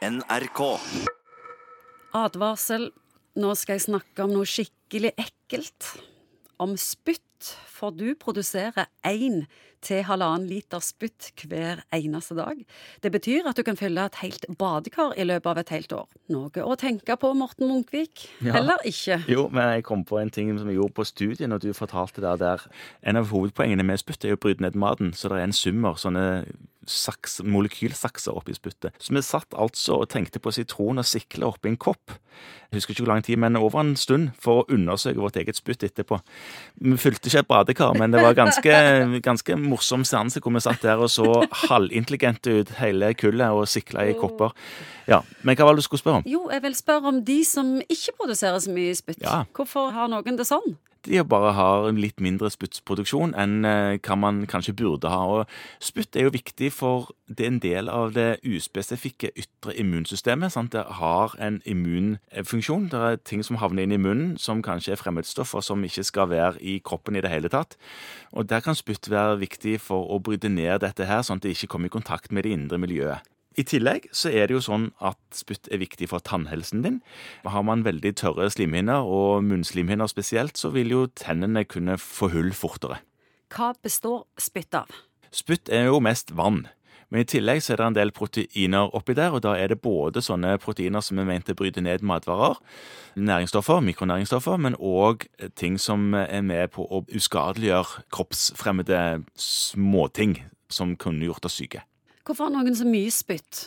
NRK. Advarsel. Nå skal jeg snakke om noe skikkelig ekkelt. Om spytt. For du produserer én til halvannen liter spytt hver eneste dag. Det betyr at du kan fylle et helt badekar i løpet av et helt år. Noe å tenke på, Morten Munkvik. Ja. Eller ikke. Jo, men jeg kom på en ting som vi gjorde på studiet når du fortalte det der. En av hovedpoengene med spytt er å bryte ned maten, så det er en summer sånne saks, molekylsakser oppi spyttet. Så vi satt altså og tenkte på sitron og sikle oppi en kopp. Jeg husker ikke hvor lang tid, men over en stund for å undersøke vårt eget spytt etterpå. Vi fylte ikke et badekar, men det var ganske, ganske morsom seanse hvor vi satt der og så halvintelligente ut hele kullet og sikla i kopper. Ja, Men hva var det du skulle spørre om? Jo, jeg vil spørre om de som ikke produserer så mye spytt. Ja. Hvorfor har noen det sånn? De bare har en litt mindre spyttproduksjon enn eh, hva man kanskje burde ha. Og spytt er jo viktig for det er en del av det uspesifikke ytre immunsystemet. Sant? Det har en immunfunksjon. Det er ting som havner inn i munnen som kanskje er fremmedstoffer som ikke skal være i kroppen i det hele tatt. Og der kan spytt være viktig for å bryte ned dette her, sånn at det ikke kommer i kontakt med det indre miljøet. I tillegg så er det jo sånn at spytt er viktig for tannhelsen din. Har man veldig tørre slimhinner, og munnslimhinner spesielt, så vil jo tennene kunne få hull fortere. Hva består spytt av? Spytt er jo mest vann. Men i tillegg så er det en del proteiner oppi der, og da er det både sånne proteiner som er ment å bryte ned matvarer, næringsstoffer, mikronæringsstoffer, men òg ting som er med på å uskadeliggjøre kroppsfremmede småting som kunne gjort oss syke. Hvorfor har noen så mye spytt?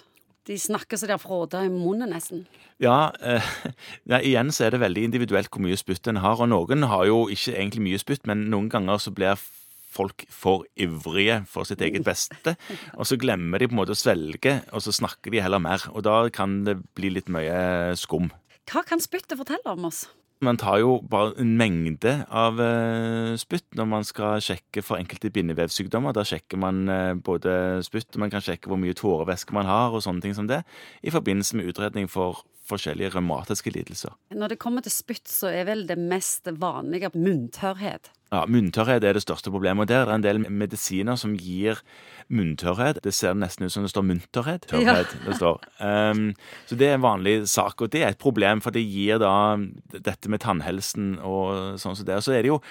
De snakker så de har fråda i munnen, nesten. Ja, eh, ja, igjen så er det veldig individuelt hvor mye spytt en har. Og noen har jo ikke egentlig mye spytt, men noen ganger så blir folk for ivrige for sitt eget beste. Og så glemmer de på en måte å svelge, og så snakker de heller mer. Og da kan det bli litt mye skum. Hva kan spyttet fortelle om oss? Man tar jo bare en mengde av eh, spytt når man skal sjekke for enkelte bindevevsykdommer. Da sjekker man eh, både spytt, man kan sjekke hvor mye tårevæske man har, og sånne ting som det, i forbindelse med utredning for forskjellige revmatiske lidelser. Når det kommer til spytt, så er vel det mest vanlige munntørrhet. Ja, Munntørrhet er det største problemet. og Der er det en del medisiner som gir munntørrhet. Det ser nesten ut som det står munterhet. Tørrhet, det står. Um, så det er en vanlig sak, og det er et problem, for det gir da dette med tannhelsen og sånn som det. Og så er det jo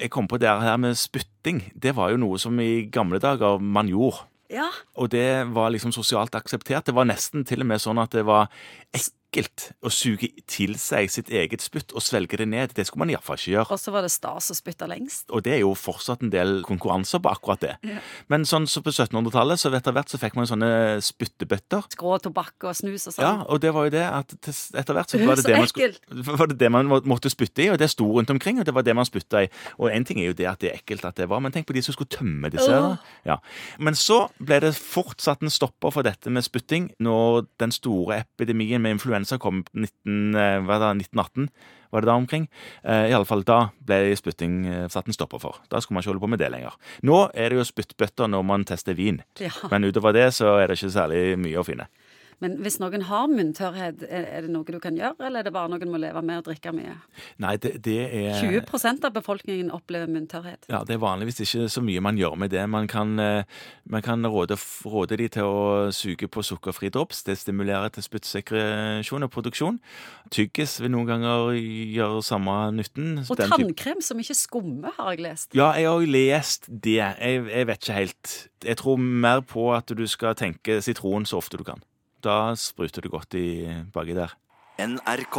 Jeg kom på det her med spytting. Det var jo noe som i gamle dager man gjorde. Ja. Og det var liksom sosialt akseptert. Det var nesten til og med sånn at det var ekkelt å suge til seg sitt eget spytt og svelge det ned. Det skulle man iallfall ikke gjøre. Og så var det stas å spytte lengst. Og det er jo fortsatt en del konkurranser på akkurat det. Ja. Men sånn så på 1700-tallet så etter hvert så fikk man sånne spyttebøtter. Skrå tobakk og snus og sånn. Ja, og det var jo det at etter hvert så var det det, man skulle, var det det man måtte spytte i, og det sto rundt omkring, og det var det man spytta i. Og en ting er jo det at det er ekkelt at det var, men tenk på de som skulle tømme disse. Åh. Ja. Men så ble det fortsatt en stopper for dette med spytting når den store epidemien med influensa kom 19, eh, da, 1918. Var det da omkring? Eh, i alle fall Da ble spytting satt en stopper for. Da skulle man ikke holde på med det lenger. Nå er det jo spyttbøtter når man tester vin. Ja. Men utover det så er det ikke særlig mye å finne. Men hvis noen har munntørrhet, er det noe du kan gjøre, eller er det bare noen må leve med å drikke mye? Nei, det, det er 20% av befolkningen opplever munntørrhet. Ja, Det er vanligvis ikke så mye man gjør med det. Man kan, eh, man kan råde, råde de til å suge på sukkerfri drops. Det stimulerer til spyttsekresjon og produksjon. Tyggis vil noen ganger gjøre samme nytten. Og tannkrem som ikke skummer, har jeg lest. Ja, jeg har lest det. Jeg, jeg vet ikke helt. Jeg tror mer på at du skal tenke sitron så ofte du kan. Da spruter du godt i baki der. NRK.